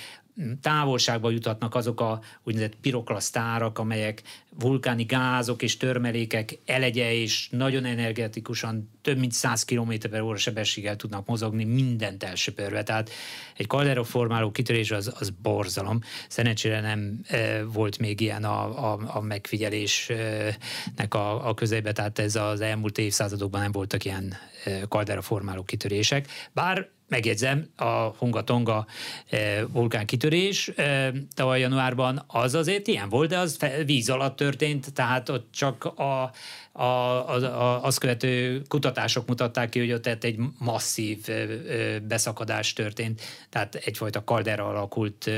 távolságba jutatnak azok a úgynevezett piroklasztárak, amelyek vulkáni gázok és törmelékek elegye és nagyon energetikusan több mint 100 km per óra sebességgel tudnak mozogni mindent elsöpörve. Tehát egy kalderoformáló kitörés az, az borzalom. Szerencsére nem e, volt még ilyen a, a, a megfigyelésnek a, a közébe, tehát ez az elmúlt évszázadokban nem voltak ilyen e, kalderoformáló kitörések. Bár megjegyzem, a Hunga-Tonga eh, vulkán kitörés eh, tavaly januárban az azért ilyen volt, de az víz alatt történt, tehát ott csak a, a, a, a, azt követő kutatások mutatták ki, hogy ott egy masszív beszakadás történt, tehát egyfajta kaldera alakult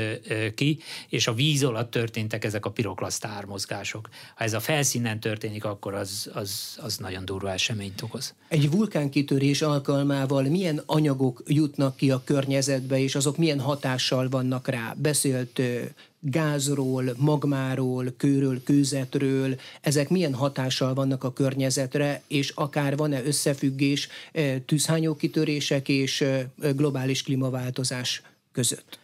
ki, és a víz alatt történtek ezek a piroklasztár mozgások. Ha ez a felszínen történik, akkor az, az, az nagyon durva eseményt okoz. Egy vulkánkitörés alkalmával milyen anyagok jutnak ki a környezetbe, és azok milyen hatással vannak rá? Beszélt gázról, magmáról, kőről, kőzetről, ezek milyen hatással vannak a környezetre, és akár van-e összefüggés tűzhányókitörések és globális klímaváltozás között?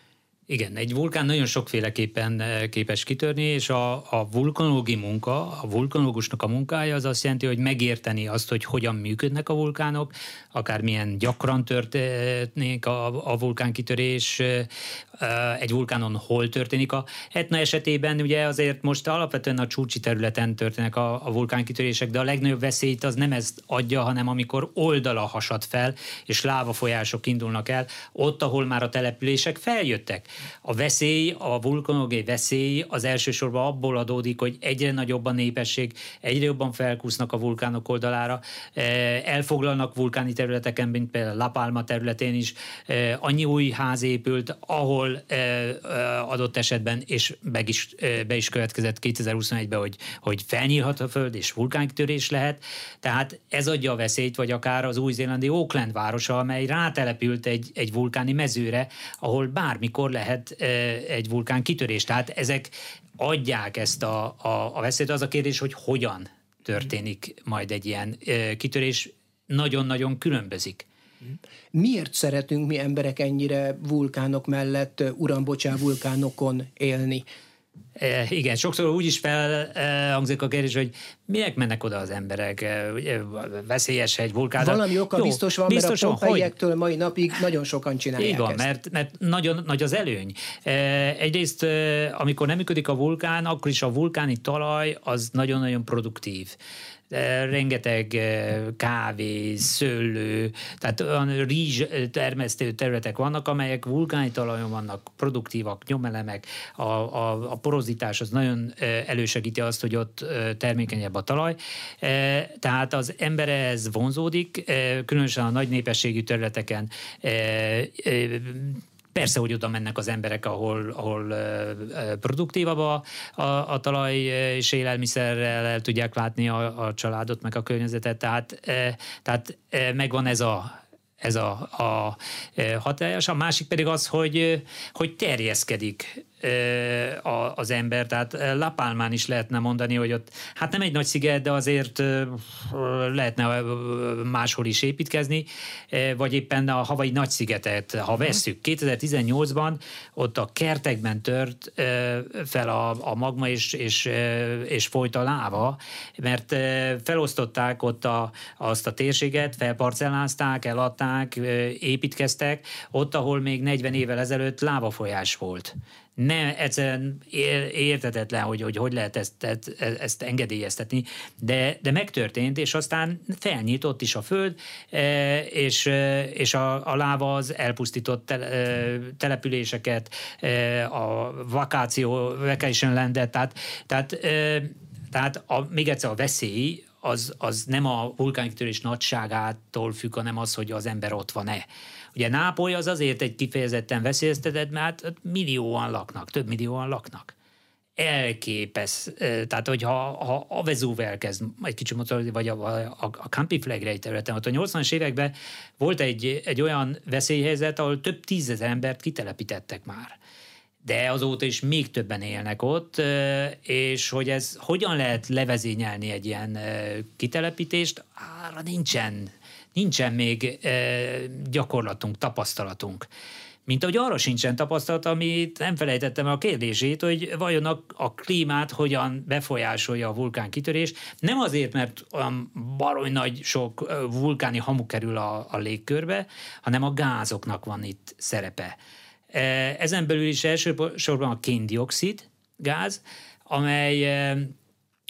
Igen, egy vulkán nagyon sokféleképpen eh, képes kitörni, és a, a vulkanológi munka, a vulkanológusnak a munkája az azt jelenti, hogy megérteni azt, hogy hogyan működnek a vulkánok, akár milyen gyakran történik a, a vulkánkitörés, eh, egy vulkánon hol történik. A Etna esetében ugye azért most alapvetően a csúcsi területen történnek a, a vulkánkitörések, de a legnagyobb veszélyt az nem ezt adja, hanem amikor oldala hasad fel, és lávafolyások indulnak el, ott, ahol már a települések feljöttek. A veszély, a vulkanogé veszély az elsősorban abból adódik, hogy egyre nagyobb a népesség, egyre jobban felkúsznak a vulkánok oldalára, elfoglalnak vulkáni területeken, mint például La Palma területén is, annyi új ház épült, ahol ahol adott esetben, és meg is, be is következett 2021-ben, hogy, hogy felnyílhat a föld, és vulkántörés lehet. Tehát ez adja a veszélyt, vagy akár az új-zélandi Auckland városa, amely rátelepült egy, egy vulkáni mezőre, ahol bármikor lehet egy vulkán kitörés. Tehát ezek adják ezt a, a, a veszélyt. Az a kérdés, hogy hogyan történik majd egy ilyen kitörés, nagyon-nagyon különbözik. Miért szeretünk mi emberek ennyire vulkánok mellett, urambocsá vulkánokon élni? E, igen, sokszor úgy is felhangzik a kérdés, hogy minek mennek oda az emberek, e, veszélyes egy vulkán. Valami oka Jó, biztos van, biztos mert a Pompeiektől mai napig nagyon sokan csinálják van, ezt. Mert, mert nagyon nagy az előny. E, egyrészt, amikor nem működik a vulkán, akkor is a vulkáni talaj az nagyon-nagyon produktív rengeteg eh, kávé, szőlő, tehát olyan rizs termesztő területek vannak, amelyek vulkáni talajon vannak, produktívak, nyomelemek, a, a, a porozitás az nagyon eh, elősegíti azt, hogy ott eh, termékenyebb a talaj. Tehát az emberhez vonzódik, különösen a nagy népességű területeken Persze, hogy oda mennek az emberek, ahol, ahol produktívabb a, a, a talaj és élelmiszerrel el tudják látni a, a családot, meg a környezetet, tehát, tehát megvan ez a ez a, a hatás. A másik pedig az, hogy, hogy terjeszkedik az ember, tehát La Palmán is lehetne mondani, hogy ott hát nem egy nagy sziget, de azért lehetne máshol is építkezni, vagy éppen a havai nagy szigetet, ha mhm. vesszük. 2018-ban ott a kertekben tört fel a, a magma és, és, és folyt a láva, mert felosztották ott a, azt a térséget, felparcellázták, eladták, építkeztek, ott, ahol még 40 évvel ezelőtt lávafolyás volt nem egyszerűen értetetlen, hogy, hogy hogy lehet ezt, ezt, ezt engedélyeztetni, de, de megtörtént, és aztán felnyitott is a föld, e, és, e, és a, a láva az elpusztított e, településeket, a vakáció, vacation landet, tehát, tehát, tehát a, még egyszer a veszély az, az nem a vulkánkitörés nagyságától függ, hanem az, hogy az ember ott van-e. Ugye Nápoly az azért egy kifejezetten veszélyeztetett, mert hát millióan laknak, több millióan laknak. Elképesz, tehát hogyha ha a Vezúv elkezd egy kicsit motorolni, vagy a, a, a Campi Flegrei területen, ott a 80-as években volt egy, egy olyan veszélyhelyzet, ahol több tízezer embert kitelepítettek már de azóta is még többen élnek ott, és hogy ez hogyan lehet levezényelni egy ilyen kitelepítést, arra nincsen nincsen még gyakorlatunk, tapasztalatunk. Mint ahogy arra sincsen tapasztalat, amit nem felejtettem a kérdését, hogy vajon a, a klímát hogyan befolyásolja a vulkán kitörés. Nem azért, mert olyan baroly nagy sok vulkáni hamu kerül a, a légkörbe, hanem a gázoknak van itt szerepe. Ezen belül is elsősorban a kéndioxid gáz, amely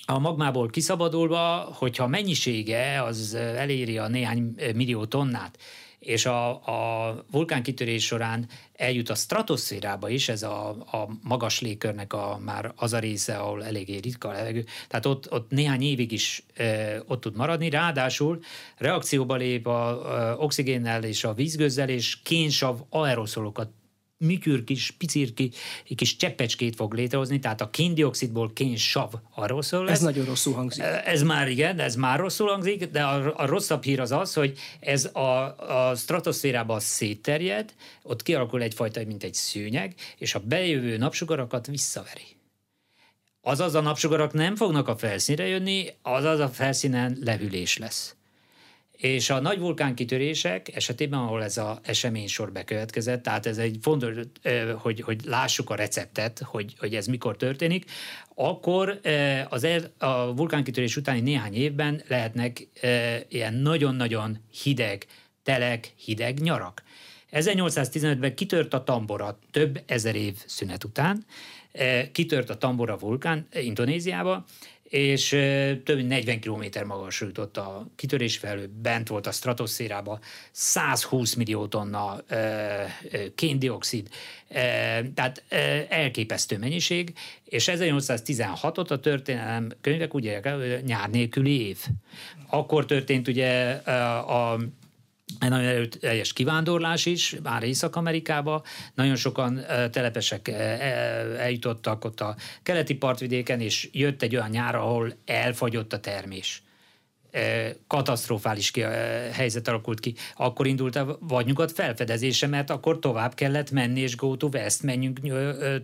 a magmából kiszabadulva, hogyha mennyisége az eléri a néhány millió tonnát, és a, a vulkánkitörés során eljut a stratoszférába is, ez a, a magas légkörnek a, már az a része, ahol eléggé ritka a levegő, tehát ott, ott néhány évig is e, ott tud maradni, ráadásul reakcióba lép a, a oxigénnel és a vízgőzzel, és kénsav aeroszolokat műkür kis, picirki, kis cseppecskét fog létrehozni, tehát a kéndioxidból kén sav arról szól. Ez nagyon rosszul hangzik. Ez már igen, ez már rosszul hangzik, de a, a rosszabb hír az az, hogy ez a, a stratoszférában szétterjed, ott kialakul egyfajta, mint egy szőnyeg, és a bejövő napsugarakat visszaveri. Azaz a napsugarak nem fognak a felszínre jönni, azaz a felszínen lehűlés lesz. És a nagy vulkánkitörések esetében, ahol ez az esemény sor bekövetkezett, tehát ez egy fontos, hogy, hogy lássuk a receptet, hogy, hogy ez mikor történik, akkor az er, a vulkánkitörés utáni néhány évben lehetnek ilyen nagyon-nagyon hideg telek, hideg nyarak. 1815-ben kitört a Tambora több ezer év szünet után, kitört a Tambora vulkán Indonéziába, és több mint 40 km magasra jutott a kitörés felől, bent volt a stratoszférába, 120 millió tonna kéndioxid, tehát elképesztő mennyiség, és 1816-ot a történelem könyvek úgy írják nyár nélküli év. Akkor történt ugye a egy nagyon erőteljes kivándorlás is, már Észak-Amerikába. Nagyon sokan telepesek eljutottak ott a keleti partvidéken, és jött egy olyan nyár, ahol elfagyott a termés katasztrofális helyzet alakult ki. Akkor indult a vagy nyugat felfedezése, mert akkor tovább kellett menni, és go to west, menjünk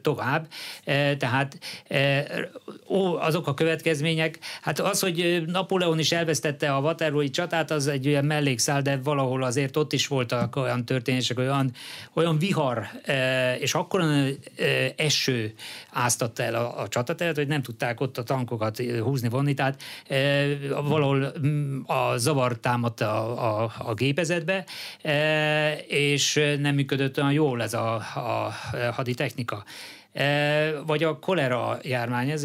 tovább. Tehát azok a következmények, hát az, hogy Napóleon is elvesztette a Waterloo-i csatát, az egy olyan mellékszál, de valahol azért ott is voltak olyan történések, olyan, olyan vihar, és akkor eső áztatta el a, a csatateret, hogy nem tudták ott a tankokat húzni, vonni, tehát valahol a zavar támadt a, a, a gépezetbe, e, és nem működött olyan jól ez a, a haditechnika. E, vagy a kolera járvány, ez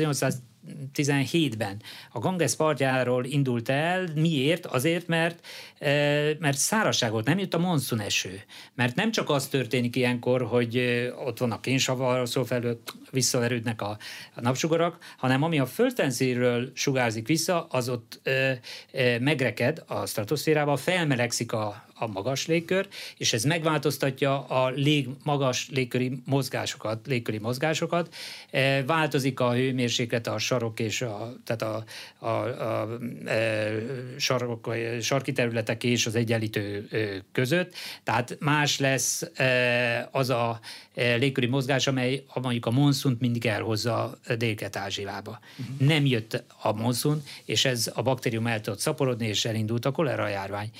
1817-ben a Ganges partjáról indult el. Miért? Azért, mert, e, mert szárazság volt, nem jött a monszun eső. Mert nem csak az történik ilyenkor, hogy ott van a kénsavar, szó felől visszaverődnek a, a napsugarak, hanem ami a földtenszéről sugárzik vissza, az ott ö, megreked a stratoszférába, felmelegszik a, a magas légkör, és ez megváltoztatja a lég, magas légköri mozgásokat, légköri mozgásokat, e, változik a hőmérséklet a sarok és a, tehát a, a, a, a e, sarok, sarki területek és az egyenlítő között, tehát más lesz e, az a légköri mozgás, amely mondjuk a monszunt mindig elhozza Dél-Kelet-Ázsiába. Uh-huh. Nem jött a monszun, és ez a baktérium el tudott szaporodni, és elindult a kolera járvány.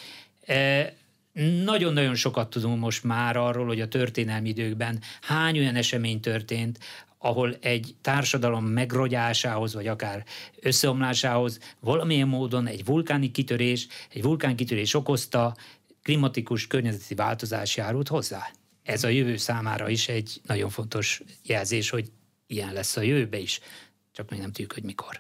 Nagyon-nagyon sokat tudunk most már arról, hogy a történelmi időkben hány olyan esemény történt, ahol egy társadalom megrogyásához, vagy akár összeomlásához valamilyen módon egy vulkáni kitörés, egy vulkánkitörés okozta klimatikus környezeti változás járult hozzá. ez a jövő számára is egy nagyon fontos jelzés, hogy ilyen lesz a jövőbe is, csak még nem tudjuk, hogy mikor.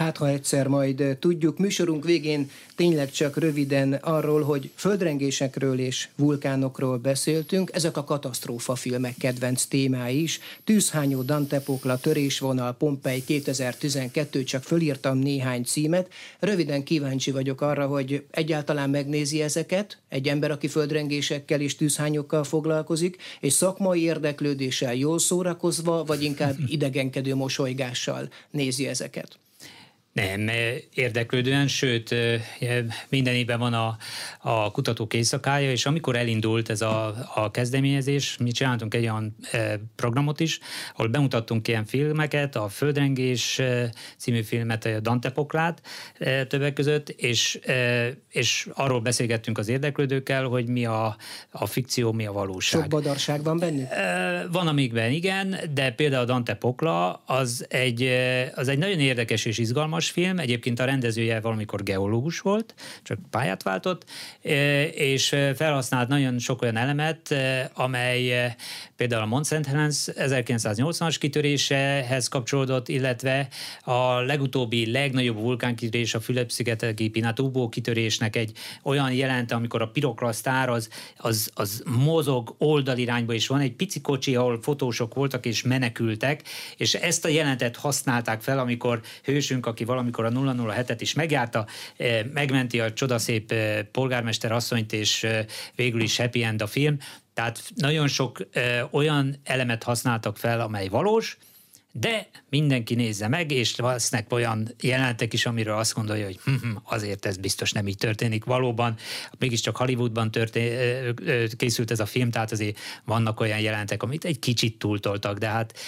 Hát, ha egyszer majd tudjuk, műsorunk végén tényleg csak röviden arról, hogy földrengésekről és vulkánokról beszéltünk, ezek a katasztrófa filmek kedvenc témái is. Tűzhányó, Dantepokla, Törésvonal, Pompei 2012, csak fölírtam néhány címet. Röviden kíváncsi vagyok arra, hogy egyáltalán megnézi ezeket, egy ember, aki földrengésekkel és tűzhányokkal foglalkozik, és szakmai érdeklődéssel jól szórakozva, vagy inkább idegenkedő mosolygással nézi ezeket. Nem, érdeklődően, sőt, minden évben van a, a kutatók éjszakája, és amikor elindult ez a, a kezdeményezés, mi csináltunk egy olyan programot is, ahol bemutattunk ilyen filmeket, a Földrengés című filmet, a Dante Poklát többek között, és, és arról beszélgettünk az érdeklődőkkel, hogy mi a, a fikció, mi a valóság. Sok badarság van benne? Van amikben igen, de például a Dante Pokla az egy, az egy nagyon érdekes és izgalmas izgalmas film, egyébként a rendezője valamikor geológus volt, csak pályát váltott, e, és felhasznált nagyon sok olyan elemet, e, amely például a. Helens 1980-as kitörésehez kapcsolódott, illetve a legutóbbi legnagyobb vulkánkitörés a Fülöp-szigeteki Pinatubo kitörésnek egy olyan jelente, amikor a piroklasztár az, az, az mozog oldalirányba, és van egy pici kocsi, ahol fotósok voltak és menekültek, és ezt a jelentet használták fel, amikor hősünk, aki valamikor a 007-et is megjárta, eh, megmenti a csodaszép eh, polgármester asszonyt, és eh, végül is happy end a film. Tehát nagyon sok olyan elemet használtak fel, amely valós, de mindenki nézze meg, és lesznek olyan jelentek is, amiről azt gondolja, hogy hm, hm, azért ez biztos nem így történik. Valóban, mégiscsak Hollywoodban történ- készült ez a film, tehát azért vannak olyan jelentek, amit egy kicsit túltoltak, de hát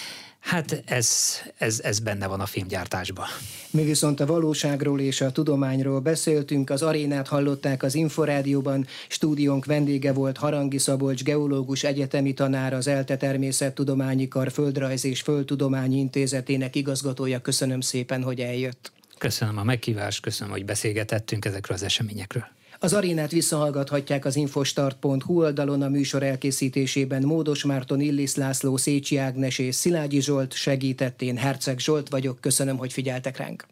Hát ez, ez, ez benne van a filmgyártásban. Mi viszont a valóságról és a tudományról beszéltünk, az arénát hallották az Inforádióban, stúdiónk vendége volt Harangi Szabolcs, geológus egyetemi tanár, az ELTE Természettudományi Kar Földrajz és Földtudományi Intézetének igazgatója. Köszönöm szépen, hogy eljött. Köszönöm a meghívást, köszönöm, hogy beszélgetettünk ezekről az eseményekről. Az arénát visszahallgathatják az infostart.hu oldalon a műsor elkészítésében Módos Márton, Illis László, Szécsi Ágnes és Szilágyi Zsolt segítettén Herceg Zsolt vagyok. Köszönöm, hogy figyeltek ránk.